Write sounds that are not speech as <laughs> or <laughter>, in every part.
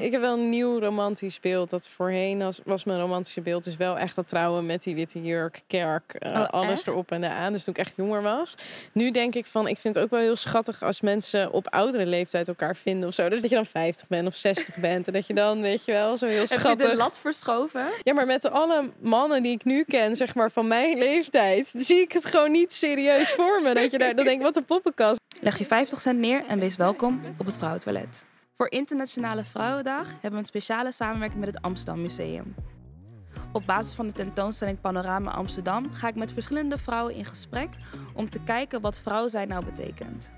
Ik heb wel een nieuw romantisch beeld. Dat voorheen was, was mijn romantische beeld dus wel echt dat trouwen met die witte jurk, kerk, uh, Oh, alles echt? erop en eraan. Dus toen ik echt jonger was. Nu denk ik van, ik vind het ook wel heel schattig als mensen op oudere leeftijd elkaar vinden of zo. Dus dat je dan 50 bent of 60 bent en dat je dan, weet je wel, zo heel Heb je schattig. de lat verschoven? Ja, maar met alle mannen die ik nu ken, zeg maar van mijn leeftijd, zie ik het gewoon niet serieus voor me. Dat je daar, dan denk ik, wat een poppenkast. Leg je 50 cent neer en wees welkom op het Vrouwentoilet. Voor Internationale Vrouwendag hebben we een speciale samenwerking met het Amsterdam Museum. Op basis van de tentoonstelling Panorama Amsterdam ga ik met verschillende vrouwen in gesprek om te kijken wat vrouw zijn nou betekent.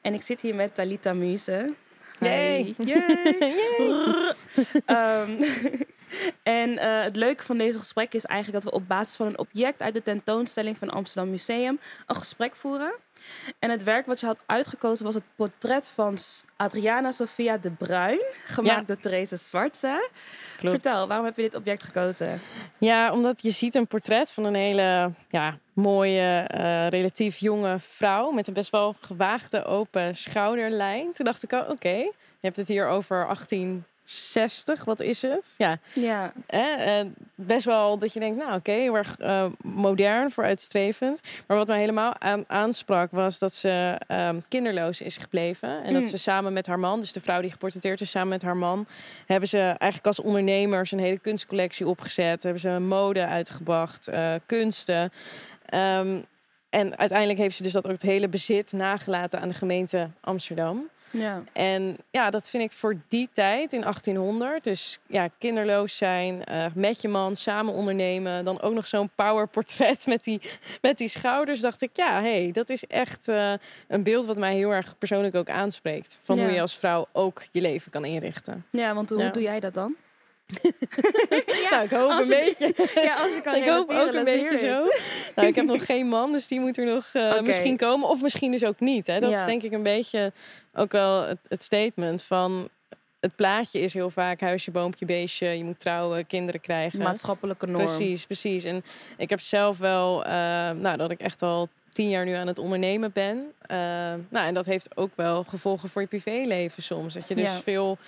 En ik zit hier met Talita Muse. Yay. Yay. <laughs> en eh, het leuke van deze gesprek is eigenlijk dat we op basis van een object uit de tentoonstelling van Amsterdam Museum een gesprek voeren. En het werk wat je had uitgekozen was het portret van Adriana Sofia de Bruin, gemaakt Ja. door Therese Zwartse. Klopt. Vertel, waarom heb je dit object gekozen? Ja, omdat je ziet een portret van een hele ja, mooie, eh, relatief jonge vrouw met een best wel gewaagde open schouderlijn. Toen dacht ik, oh, oké, je hebt het hier over 1860, wat is het? Ja, Ja, hè, eh, best wel dat je denkt, nou oké, heel erg eh, modern, vooruitstrevend. Maar wat mij helemaal aan, aansprak was dat ze ehm, kinderloos is gebleven. En Mm. dat ze samen met haar man, dus de vrouw die geportretteerd is samen met haar man, hebben ze eigenlijk als ondernemers een hele kunstcollectie opgezet. Hebben ze mode uitgebracht, eh, kunsten. Ehm, en uiteindelijk heeft ze dus dat ook het hele bezit nagelaten aan de gemeente Amsterdam. ja. En ja, dat vind ik voor die tijd in 1800. Dus ja, kinderloos zijn, eh, met je man, samen ondernemen. Dan ook nog zo'n powerportret <laughs> met die, met die schouders. Dacht ik, ja, hey, dat is echt eh, een beeld wat mij heel erg persoonlijk ook aanspreekt. Van Ja. hoe je als vrouw ook je leven kan inrichten. ja want hoe Ja. doe jij dat dan? <laughs> nou, ik hoop een je- beetje. Ja, als je kan Ik hoop ook een beetje zo. <laughs> Nou, ik heb nog geen man, dus die moet er nog eh, misschien komen. Of misschien dus ook niet. Hè. Dat Ja. is denk ik een beetje ook wel het, het statement van... Het plaatje is heel vaak huisje, boompje, beestje. Je moet trouwen, kinderen krijgen. Maatschappelijke norm. Precies, precies. En ik heb zelf wel, eh, nou, dat ik echt al tien jaar nu aan het ondernemen ben. Eh, nou, en dat heeft ook wel gevolgen voor je privéleven soms. Dat je dus Ja. veel,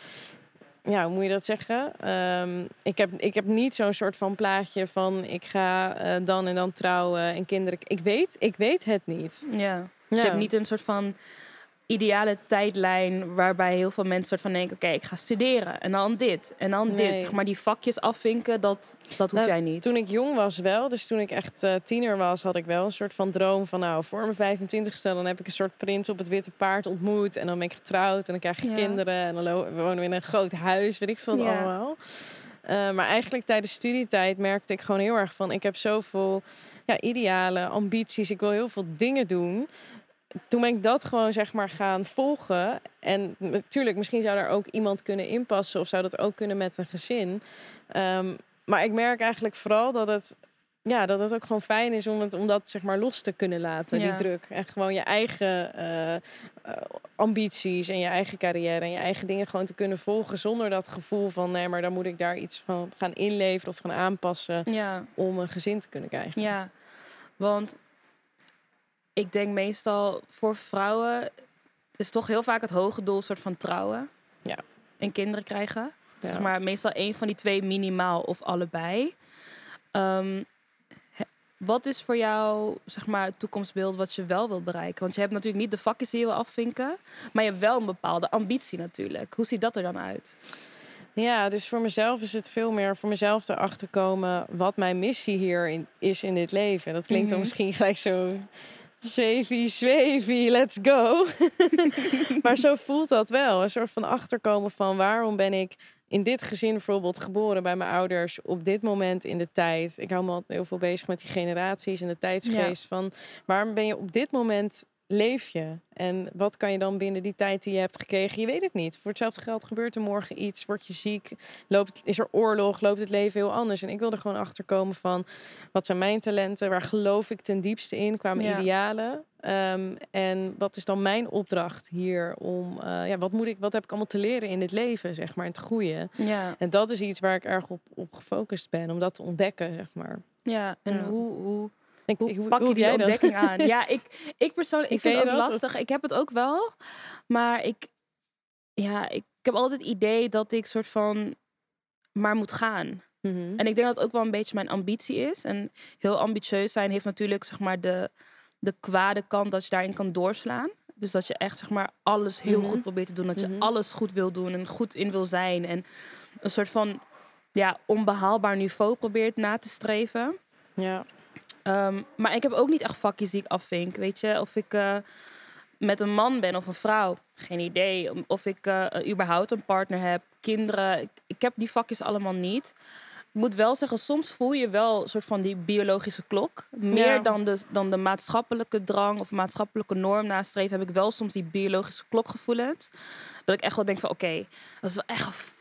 ja, hoe moet je dat zeggen? Ehm, ik, heb, ik heb niet zo'n soort van plaatje van ik ga eh, dan en dan trouwen en kinderen. Ik weet, ik weet het niet. Ja. Dus Ja. je hebt niet een soort van ideale tijdlijn waarbij heel veel mensen soort van denken: oké, ik ga studeren en dan dit en dan Nee. dit. Zeg maar die vakjes afvinken, dat, dat hoef Nou, jij niet. Toen ik jong was wel, dus toen ik echt eh, tiener was, had ik wel een soort van droom van nou, voor mijn 25ste dan heb ik een soort prins op het witte paard ontmoet en dan ben ik getrouwd en dan krijg je Ja. kinderen en dan wonen we in een groot huis, weet ik veel Ja. allemaal. Eh, maar eigenlijk tijdens studietijd merkte ik gewoon heel erg van ik heb zoveel ja, idealen, ambities, ik wil heel veel dingen doen. Toen ben ik dat gewoon zeg maar gaan volgen. En natuurlijk, misschien zou daar ook iemand kunnen inpassen of zou dat ook kunnen met een gezin. Ehm, maar ik merk eigenlijk vooral dat het, ja, dat het ook gewoon fijn is om, het, om dat zeg maar los te kunnen laten, Ja. die druk. En gewoon je eigen eh, ambities en je eigen carrière en je eigen dingen gewoon te kunnen volgen zonder dat gevoel van nee, maar dan moet ik daar iets van gaan inleveren of gaan aanpassen Ja, om een gezin te kunnen krijgen. ja. Want ik denk meestal voor vrouwen is toch heel vaak het hoge doel soort van trouwen. Ja. En kinderen krijgen. Ja. Zeg maar meestal één van die twee minimaal of allebei. Ehm, wat is voor jou zeg maar, het toekomstbeeld wat je wel wil bereiken? Want je hebt natuurlijk niet de vakjes die je wil afvinken. Maar je hebt wel een bepaalde ambitie natuurlijk. Hoe ziet dat er dan uit? Ja, dus voor mezelf is het veel meer voor mezelf erachter komen wat mijn missie hier in, is in dit leven. Dat klinkt dan Mhm. misschien <laughs> gelijk zo zwevie, zwevie, let's go. <laughs> maar zo voelt dat wel. Een soort van achterkomen van waarom ben ik in dit gezin bijvoorbeeld geboren bij mijn ouders op dit moment in de tijd. Ik hou me altijd heel veel bezig met die generaties en de tijdsgeest van waarom ben je op dit moment leef je? En wat kan je dan binnen die tijd die je hebt gekregen? Je weet het niet. Voor hetzelfde geld gebeurt er morgen iets, word je ziek, loopt, is er oorlog, loopt het leven heel anders. En ik wil er gewoon achter komen van wat zijn mijn talenten, waar geloof ik ten diepste in qua mijn Ja. idealen. Ehm, en wat is dan mijn opdracht hier om, eh, ja, wat moet ik, wat heb ik allemaal te leren in dit leven, zeg maar, en te groeien. Ja, En dat is iets waar ik erg op, op gefocust ben, om dat te ontdekken, zeg maar. ja. en Ja. Hoe, hoe Denk, Hoe hoe, pak je die dat? ontdekking aan? Ja, ik, <laughs> ik persoonlijk ik vind het ook dat, of- lastig. Ik heb het ook wel. Maar ik, ja, ik, ik heb altijd het idee dat ik soort van maar moet gaan. Mhm. En ik denk dat het ook wel een beetje mijn ambitie is. En heel ambitieus zijn heeft natuurlijk zeg maar de, de kwade kant dat je daarin kan doorslaan. Dus dat je echt zeg maar alles heel Mhm. goed probeert te doen. Dat je Mhm. alles goed wil doen en goed in wil zijn. En een soort van ja, onbehaalbaar niveau probeert na te streven. Ja. Ehm, maar ik heb ook niet echt vakjes die ik afvink. Weet je, of ik eh, met een man ben of een vrouw, geen idee. Of ik eh, überhaupt een partner heb, kinderen. Ik, ik heb die vakjes allemaal niet. Ik moet wel zeggen, soms voel je wel een soort van die biologische klok. Meer Ja. dan, de, dan de maatschappelijke drang of maatschappelijke norm nastreven, heb ik wel soms die biologische klokgevoelens. Dat ik echt wel denk van, oké, dat is wel echt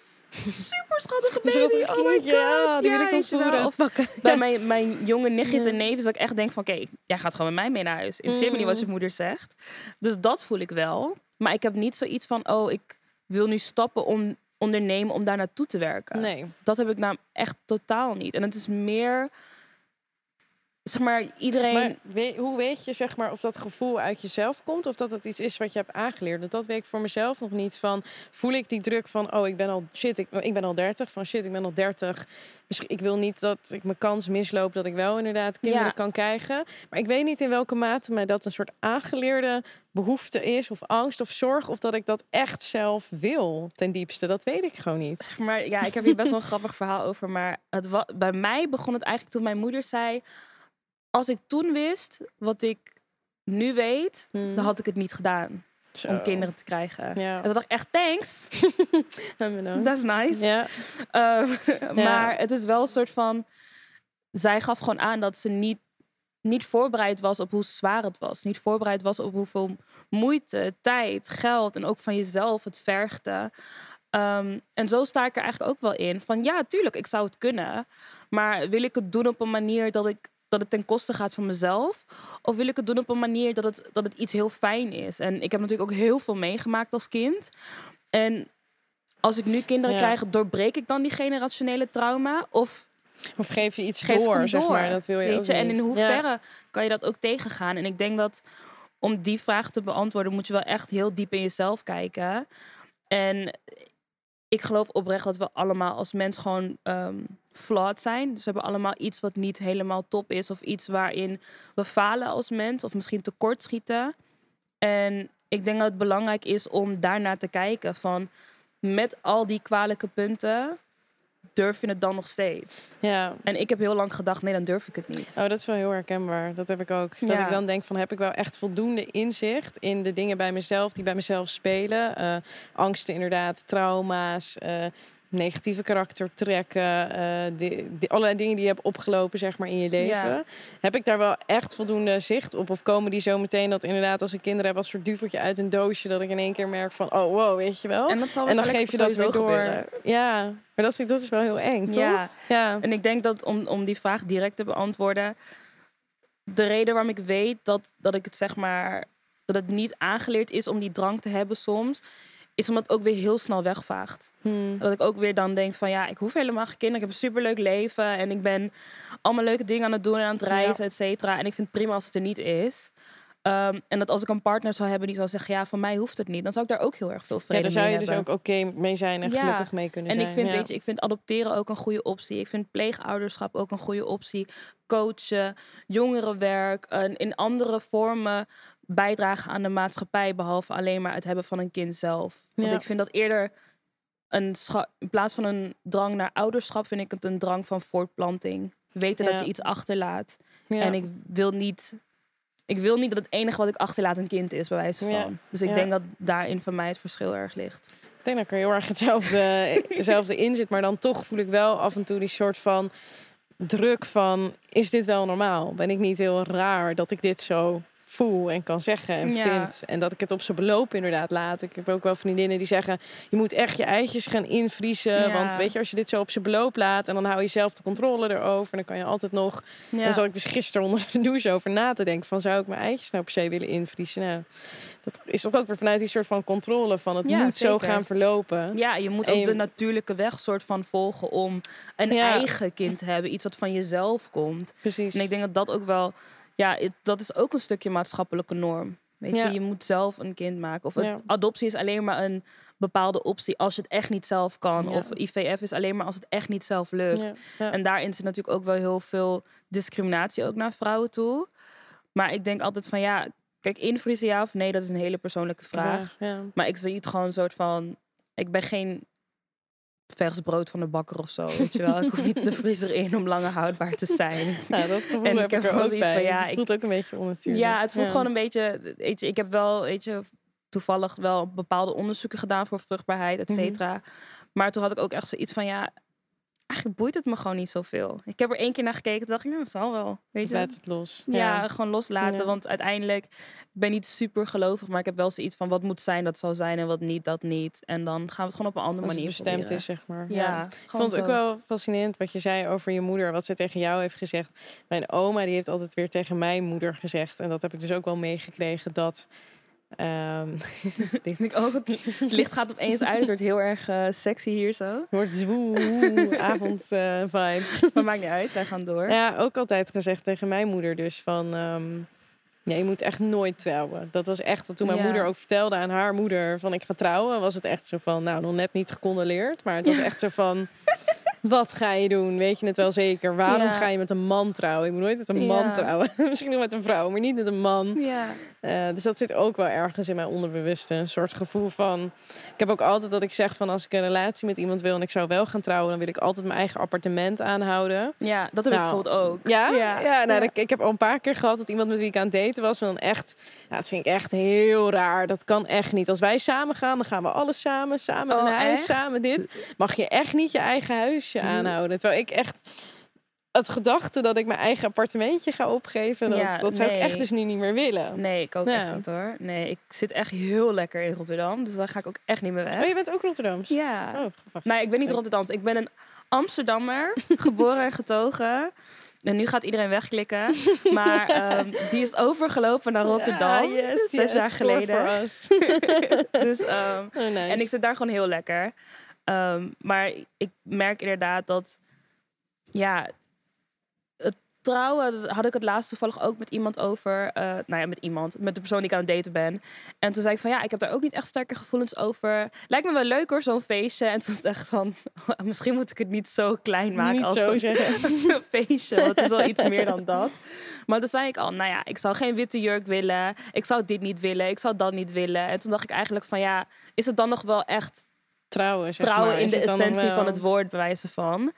super schattige baby. Oh my kindje, god. ja, die wil ik wel. ontvoeren. Of Pakken. bij mijn, mijn jonge nichtjes Ja. en neven dat ik echt denk van... oké, jij gaat gewoon met mij mee naar huis. Me niet wat je Mm. moeder zegt. Dus dat voel ik wel. Maar ik heb niet zoiets van... oh, ik wil nu stappen om ondernemen om daar naartoe te werken. Nee. Dat heb ik nou echt totaal niet. En het is meer... Zeg maar, iedereen... Maar weet- hoe weet je zeg maar, of dat gevoel uit jezelf komt of dat het iets is wat je hebt aangeleerd? Want dat weet ik voor mezelf nog niet. Van, voel ik die druk van, oh, ik ben al shit, ik, ik ben al 30. Van shit, ik ben al 30. Misschien, ik wil niet dat ik mijn kans misloop dat ik wel inderdaad kinderen Ja. kan krijgen. Maar ik weet niet in welke mate mij dat een soort aangeleerde behoefte is, of angst of zorg, of dat ik dat echt zelf wil ten diepste. Dat weet ik gewoon niet. Maar ja, ik heb hier best wel een <laughs> grappig verhaal over. Maar het bij mij begon het eigenlijk toen mijn moeder zei... als ik toen wist wat ik nu weet, Hmm. dan had ik het niet gedaan Zo. om kinderen te krijgen. Ja. En toen dacht ik echt, thanks. <laughs> Dat is nice. Ja. <laughs> Eh, maar het is wel een soort van... Zij gaf gewoon aan dat ze niet, niet voorbereid was op hoe zwaar het was. Niet voorbereid was op hoeveel moeite, tijd, geld en ook van jezelf het vergde. Ehm, en zo sta ik er eigenlijk ook wel in. Van ja, tuurlijk, ik zou het kunnen. Maar wil ik het doen op een manier dat, ik, dat het ten koste gaat van mezelf? Of wil ik het doen op een manier dat het, dat het iets heel fijn is? En ik heb natuurlijk ook heel veel meegemaakt als kind. En als ik nu kinderen Ja. krijg, doorbreek ik dan die generationele trauma? Of Of geef je iets geef door, zeg maar. Dat wil je weet ook je? En in Ja. hoeverre kan je dat ook tegengaan? En ik denk dat om die vraag te beantwoorden, moet je wel echt heel diep in jezelf kijken. En ik geloof oprecht dat we allemaal als mens gewoon ehm flawed zijn. Dus we hebben allemaal iets wat niet helemaal top is. Of iets waarin we falen als mens. Of misschien tekortschieten. En ik denk dat het belangrijk is om daarnaar te kijken. Van met al die kwalijke punten, durf je het dan nog steeds? Ja, En ik heb heel lang gedacht, nee, dan durf ik het niet. Oh, dat is wel heel herkenbaar. Dat heb ik ook. Dat Ja. ik dan denk van, heb ik wel echt voldoende inzicht in de dingen bij mezelf die bij mezelf spelen? Eh, angsten inderdaad, trauma's, eh, negatieve karaktertrekken, eh die, die, allerlei dingen die je hebt opgelopen zeg maar in je leven. Ja. Heb ik daar wel echt voldoende zicht op? Of komen die zo meteen dat inderdaad als ik kinderen heb als soort duveltje uit een doosje dat ik in één keer merk van, oh wow, weet je wel? En dat zal En dan geef je dat weer door. gebeuren. Ja, maar dat is, dat is wel heel eng, toch? Ja, Ja. en ik denk dat om, om die vraag direct te beantwoorden, de reden waarom ik weet dat, dat ik het zeg maar, dat het niet aangeleerd is om die drang te hebben soms, is omdat het ook weer heel snel wegvaagt. Hmm. Dat ik ook weer dan denk van ja, ik hoef helemaal geen kinderen. Ik heb een superleuk leven en ik ben allemaal leuke dingen aan het doen en aan het reizen, et cetera. En ik vind het prima als het er niet is. Ehm, en dat als ik een partner zou hebben die zou zeggen, ja, voor mij hoeft het niet. Dan zou ik daar ook heel erg veel Ja, vrede daar zou je dus ook oké mee zijn en Ja. gelukkig mee kunnen En zijn. ik vind, ja. weet je, ik vind adopteren ook een goede optie. Ik vind pleegouderschap ook een goede optie. Coachen, jongerenwerk, en in andere vormen bijdragen aan de maatschappij, behalve alleen maar het hebben van een kind zelf. Want Ja. ik vind dat eerder een in plaats van een drang naar ouderschap, vind ik het een drang van voortplanting. Weten dat je iets achterlaat. Ja. En ik wil niet. Ik wil niet dat het enige wat ik achterlaat een kind is, bij wijze van. Dus ik denk dat daarin voor mij het verschil erg ligt. Ik denk dat ik er heel erg hetzelfde, <laughs> hetzelfde in zit. Maar dan toch voel ik wel af en toe die soort van druk van... Is dit wel normaal? Ben ik niet heel raar dat ik dit zo voel en kan zeggen en Ja. vind. En dat ik het op zijn beloop inderdaad laat. Ik heb ook wel vriendinnen die zeggen... je moet echt je eitjes gaan invriezen. Ja. Want weet je, als je dit zo op zijn beloop laat... en dan hou je zelf de controle erover... en dan kan je altijd nog... Ja. Dan zat ik dus gisteren onder de douche over na te denken... van zou ik mijn eitjes nou per se willen invriezen? Nou, dat is toch ook weer vanuit die soort van controle... van het moet zo gaan verlopen. Ja, je moet ook je- de natuurlijke weg soort van volgen om een eigen kind te hebben. Iets wat van jezelf komt. Precies. En ik denk dat dat ook wel, ja, het- dat is ook een stukje maatschappelijke norm. Weet Ja. je, je moet zelf een kind maken. Of Ja. adoptie is alleen maar een bepaalde optie als je het echt niet zelf kan. Ja. Of IVF is alleen maar als het echt niet zelf lukt. En daarin zit natuurlijk ook wel heel veel discriminatie ook naar vrouwen toe. Maar ik denk altijd van ja, kijk, invriezen ja of nee, dat is een hele persoonlijke vraag. Maar ik zie het gewoon een soort van. Ik ben geen vers brood van de bakker of zo. Weet je wel. Ik hoef niet de vriezer in om langer houdbaar te zijn. <laughs> Nou, dat gevoel En heb ik heb er ook bij. van, ja, het ik- voelt ook een beetje onnatuurlijk. Ja, het voelt Ja. gewoon een beetje. Weet je, ik heb wel, weet je, toevallig wel bepaalde onderzoeken gedaan voor vruchtbaarheid, et Mhm. cetera. Maar toen had ik ook echt zoiets van ja. Eigenlijk boeit het me gewoon niet zoveel. Ik heb er één keer naar gekeken. Toen dacht ik, nou, dat zal wel. Weet je? Laat het los. Ja, gewoon loslaten. Ja. Want uiteindelijk ik ben niet super gelovig, maar ik heb wel zoiets van wat moet zijn, dat zal zijn en wat niet, dat niet. En dan gaan we het gewoon op een andere Als manier bestemd proberen. is, zeg maar. Ja, Ik vond het ook wel fascinerend wat je zei over je moeder. Wat ze tegen jou heeft gezegd. Mijn oma die heeft altijd weer tegen mijn moeder gezegd. En dat heb ik dus ook wel meegekregen. Dat... ehm <laughs> Ik ook, het <laughs> licht gaat opeens uit. Het wordt heel erg eh, sexy hier zo. wordt zwoe, avond eh, vibes. <laughs> Maar maakt niet uit, wij gaan door. Ja, ook altijd gezegd tegen mijn moeder dus van... ehm, ja, je moet echt nooit trouwen. Dat was echt, wat toen mijn Ja. moeder ook vertelde aan haar moeder van ik ga trouwen, was het echt zo van, nou nog net niet gecondoleerd, maar het was echt zo van, wat ga je doen? Weet je het wel zeker? Waarom Ja. ga je met een man trouwen? Je moet nooit met een man trouwen. Misschien nog met een vrouw, maar niet met een man. Ja. Eh, dus dat zit ook wel ergens in mijn onderbewuste. Een soort gevoel van. Ik heb ook altijd dat ik zeg van als ik een relatie met iemand wil en ik zou wel gaan trouwen, dan wil ik altijd mijn eigen appartement aanhouden. ja, dat heb ik Nou, bijvoorbeeld ook. Ja, ja. nou, Ja. ik heb al een paar keer gehad dat iemand met wie ik aan het daten was. En dan echt, dat vind ik echt heel raar. Dat kan echt niet. Als wij samen gaan, dan gaan we alles samen. Samen Oh, een huis, echt? samen dit. Mag je echt niet je eigen huisje aanhouden. Terwijl ik echt het gedachte dat ik mijn eigen appartementje ga opgeven, dat, Ja, dat zou ik echt dus nu niet meer willen. Nee, ik ook Ja. echt niet hoor. Nee, ik zit echt heel lekker in Rotterdam. Dus daar ga ik ook echt niet meer weg. Oh, je bent ook Rotterdams? Ja. Oh. Nee, ik ben niet. Rotterdams. Ik ben een Amsterdammer, <laughs> geboren en getogen. En nu gaat iedereen wegklikken. <laughs> Maar ehm, die is overgelopen naar Rotterdam. Ja, yes, zes yes, jaar geleden. <laughs> Dus, ehm, Oh, nice. En ik zit daar gewoon heel lekker. Ehm, maar ik merk inderdaad dat, ja, trouwen, had ik het laatst toevallig ook met iemand over. eh, nou ja, met iemand, met de persoon die ik aan het daten ben. En toen zei ik van, ja, ik heb daar ook niet echt sterke gevoelens over. Lijkt me wel leuk hoor, zo'n feestje. En toen was het echt van, <laughs> misschien moet ik het niet zo klein maken Niet als zo een <laughs> feestje. Want het is wel iets meer dan dat. Maar toen zei ik al, nou ja, ik zou geen witte jurk willen. Ik zou dit niet willen. Ik zou dat niet willen. En toen dacht ik eigenlijk van, ja, is het dan nog wel echt Trouwen, zeg trouwen maar. in de essentie van het woord, bij wijze van.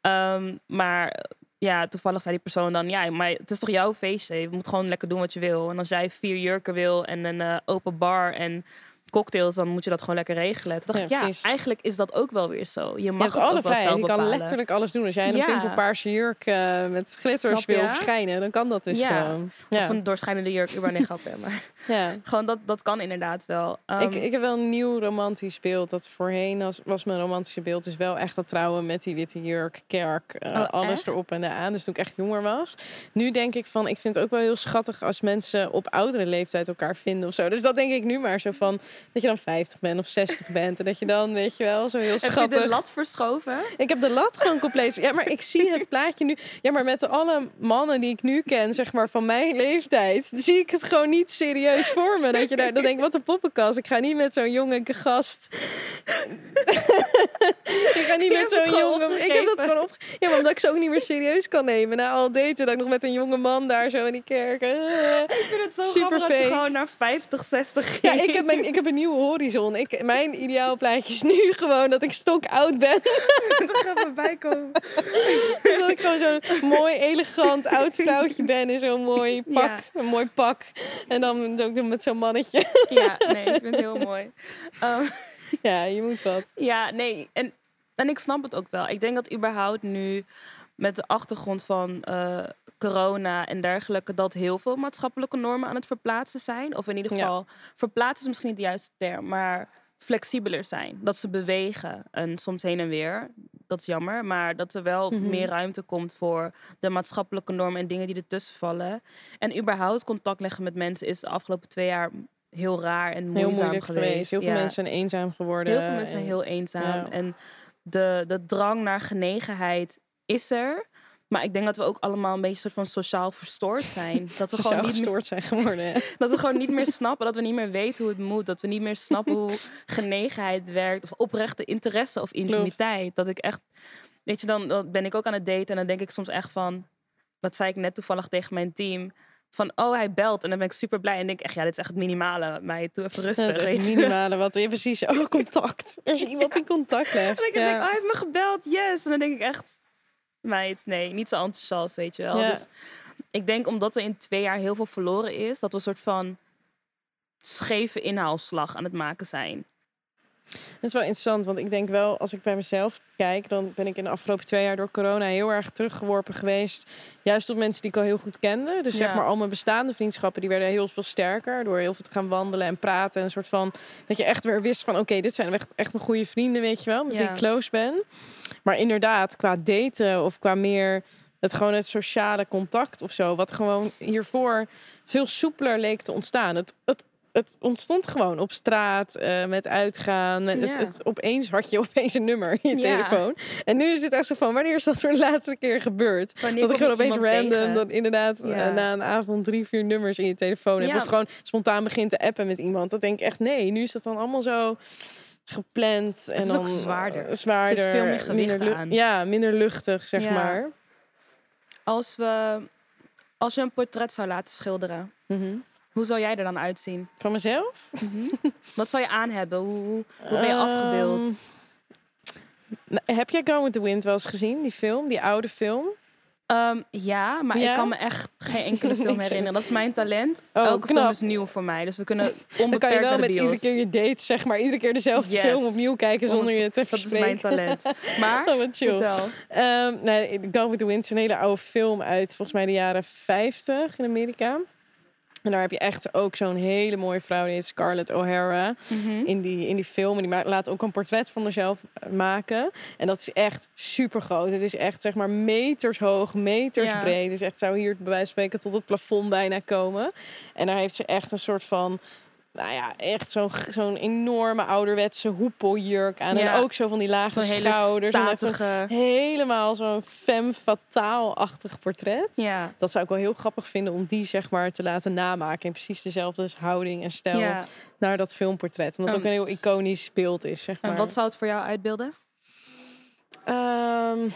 Ehm, maar ja, toevallig zei die persoon dan, ja, maar het is toch jouw feestje? Je moet gewoon lekker doen wat je wil. En als jij vier jurken wil en een eh, open bar en cocktails, dan moet je dat gewoon lekker regelen. Toen dacht Ja, ik, ja, eigenlijk is dat ook wel weer zo. Je mag het alle vrijheid. Je kan letterlijk alles doen. Als jij in een Ja. pimpelpaarse jurk eh, met glitters wil verschijnen, dan kan dat dus Ja. gewoon. Ja. Of een doorschijnende jurk, überhaupt niet grapje, maar <laughs> ja. <laughs> gewoon dat, dat kan inderdaad wel. Ehm, ik, ik heb wel een nieuw romantisch beeld. Dat voorheen was, was mijn romantische beeld dus wel echt dat trouwen met die witte jurk, kerk, eh, Oh, alles echt? erop en eraan. Dus toen ik echt jonger was. Nu denk ik van, ik vind het ook wel heel schattig als mensen op oudere leeftijd elkaar vinden of zo. Dus dat denk ik nu maar zo van, dat je dan 50 bent of 60 bent. En dat je dan, weet je wel, zo heel heb je schattig. de lat verschoven? Ik heb de lat gewoon compleet. Ja, maar ik zie het plaatje nu. Ja, maar met alle mannen die ik nu ken, zeg maar van mijn leeftijd, zie ik het gewoon niet serieus voor me. Dat je daar, dan denk ik, wat een poppenkast. Ik ga niet met zo'n jonge gast. ik ga niet Je met zo'n jonge. Ik heb dat gewoon op. Ja, maar omdat ik ze ook niet meer serieus kan nemen. Na al daten dat ik nog met een jonge man daar zo in die kerk. Ik vind het zo Super grappig dat je gewoon naar 50, 60 Ja, ging. ik heb, mijn, ik heb een nieuwe horizon. Ik, mijn ideaal plaatje is nu gewoon dat ik stok oud ben. <laughs> bij komen. <laughs> dat ik gewoon zo'n mooi, elegant oud vrouwtje ben in zo'n mooi pak. Ja. Een mooi pak. En dan ook nog met zo'n mannetje. Ja, nee, ik vind het heel mooi. Ehm, Ja, je moet wat. ja, nee, en, en ik snap het ook wel. Ik denk dat überhaupt nu met de achtergrond van eh, corona en dergelijke, dat heel veel maatschappelijke normen aan het verplaatsen zijn. Of in ieder Ja. geval, verplaatsen is misschien niet de juiste term, maar flexibeler zijn. Dat ze bewegen en soms heen en weer. Dat is jammer, maar dat er wel Mhm. meer ruimte komt voor de maatschappelijke normen en dingen die ertussen vallen. En überhaupt contact leggen met mensen is de afgelopen twee jaar heel raar en moeizaam Heel moeilijk geweest. Heel veel mensen zijn eenzaam geworden. Heel veel mensen zijn heel eenzaam. ja. En de, de drang naar genegenheid is er. Maar ik denk dat we ook allemaal een beetje soort van sociaal verstoord zijn. Dat we, <laughs> Sociaal gewoon niet meer, gestoord zijn geworden. hè. <laughs> dat we gewoon niet meer snappen. Dat we niet meer weten hoe het moet. Dat we niet meer snappen hoe <laughs> genegenheid werkt. Of oprechte interesse of intimiteit. Dat ik echt... Weet je, dan, dan ben ik ook aan het daten. En dan denk ik soms echt van... Dat zei ik net toevallig tegen mijn team. Van, oh, hij belt. En dan ben ik super blij. En denk ik echt, ja, dit is echt het minimale. Mij, doe even rustig, weet je. minimale wat je precies. Oh, contact. Er is iemand die contact legt. En ik Ja. denk, oh, hij heeft me gebeld, yes. En dan denk ik echt, meid, nee, niet zo enthousiast, weet je wel. Ja. Dus ik denk omdat er in twee jaar heel veel verloren is, dat we een soort van scheve inhaalslag aan het maken zijn. Dat is wel interessant, want ik denk wel, als ik bij mezelf kijk, dan ben ik in de afgelopen twee jaar door corona heel erg teruggeworpen geweest. Juist op mensen die ik al heel goed kende. Dus zeg maar al mijn bestaande vriendschappen, die werden heel veel sterker door heel veel te gaan wandelen en praten. En een soort van, dat je echt weer wist van, oké, dit zijn echt, echt mijn goede vrienden, weet je wel, met wie ik close ben. Maar inderdaad, qua daten of qua meer het gewoon het sociale contact of zo, wat gewoon hiervoor veel soepeler leek te ontstaan. Het, het, het ontstond gewoon op straat, eh, met uitgaan. Het, het, opeens had je opeens een nummer in je Ja. telefoon. En nu is het echt zo van, wanneer is dat voor de <laughs> laatste keer gebeurd? Wanneer Dat ik gewoon opeens random, tegen? dan inderdaad eh, na een avond drie, vier nummers in je telefoon hebt. Ja. Of gewoon spontaan begint te appen met iemand. Dat denk ik echt, nee, nu is dat dan allemaal zo gepland. En is dan ook zwaarder. eh, zwaarder. Zit veel meer gewicht minder aan. Ja, minder luchtig, zeg maar. Als, we, als je een portret zou laten schilderen, Mhm. Hoe zou jij er dan uitzien? Van mezelf? Wat zou je aan hebben? Hoe, hoe, hoe ben je afgebeeld? Ehm, nou, heb jij Gone with the Wind wel eens gezien, die film, die oude film? Ehm, ja, maar Ja? ik kan me echt geen enkele <laughs> film herinneren. Dat is mijn talent. Oh, Elke film is nieuw voor mij. Dus we kunnen onbeperkt <laughs> Dan kan je wel met iedere keer je date, zeg maar, iedere keer dezelfde Yes. film opnieuw kijken zonder je te Dat is mijn verspreken. talent. Maar, <laughs> Oh, chill. Ehm, nee, Gone with the Wind is een hele oude film uit volgens mij de jaren 50 in Amerika. En daar heb je echt ook zo'n hele mooie vrouw, die heet Scarlett O'Hara. Mhm. in die, in die film. En die ma- laat ook een portret van zichzelf maken. En dat is echt super groot. Het is echt zeg maar meters hoog, meters Ja. breed. Dus echt zou hier bij wijze van spreken tot het plafond bijna komen. En daar heeft ze echt een soort van. Nou ja, echt zo'n zo'n enorme ouderwetse hoepeljurk aan. Ja. En ook zo van die lage schouders. En statige... helemaal zo'n femme fatale-achtig portret. Ja. Dat zou ik wel heel grappig vinden om die zeg maar te laten namaken. In precies dezelfde houding en stijl ja. naar dat filmportret. Omdat het ook Um, een heel iconisch beeld is, zeg maar. En wat zou het voor jou uitbeelden? Ehm,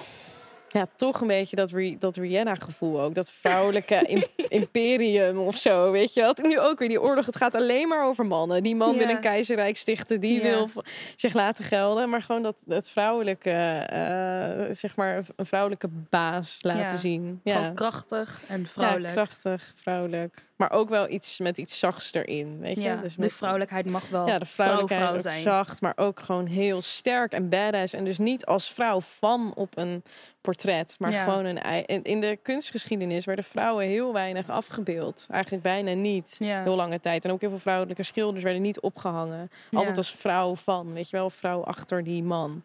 ja, toch een beetje dat, dat Rihanna-gevoel ook. Dat vrouwelijke im- <laughs> imperium of zo, weet je wat? Nu ook weer die oorlog. Het gaat alleen maar over mannen. Die man wil een keizerrijk stichten. Die Ja. wil zich laten gelden. Maar gewoon dat het vrouwelijke, eh, zeg maar, een vrouwelijke baas laten Ja. zien. Gewoon Ja. krachtig en Ja, vrouwelijk. krachtig, vrouwelijk. Maar ook wel iets met iets zachts erin, weet je? Ja, Dus de vrouwelijkheid mag wel Ja, de vrouw, vrouwelijkheid vrouw zijn. zacht, maar ook gewoon heel sterk en badass. En dus niet als vrouw van op een portret, maar Ja. gewoon een ei. In, de kunstgeschiedenis werden vrouwen heel weinig afgebeeld. Eigenlijk bijna niet. Ja. Heel lange tijd. En ook heel veel vrouwelijke schilders werden niet opgehangen. Altijd als vrouw van, weet je wel, vrouw achter die man.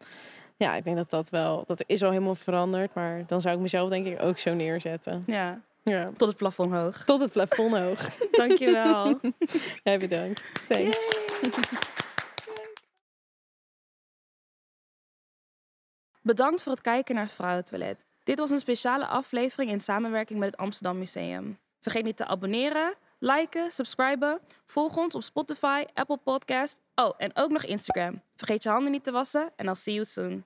Ja, ik denk dat dat wel, dat is al helemaal veranderd. Maar dan zou ik mezelf denk ik ook zo neerzetten. Ja, Ja. tot het plafond hoog. Tot het plafond hoog. <laughs> Dankjewel. <laughs> Jij bedankt. Thanks. Bedankt voor het kijken naar het Vrouwentoilet. Dit was een speciale aflevering in samenwerking met het Amsterdam Museum. Vergeet niet te abonneren, liken, subscriben. Volg ons op Spotify, Apple Podcast. Oh, en ook nog Instagram. Vergeet je handen niet te wassen en I'll see you soon.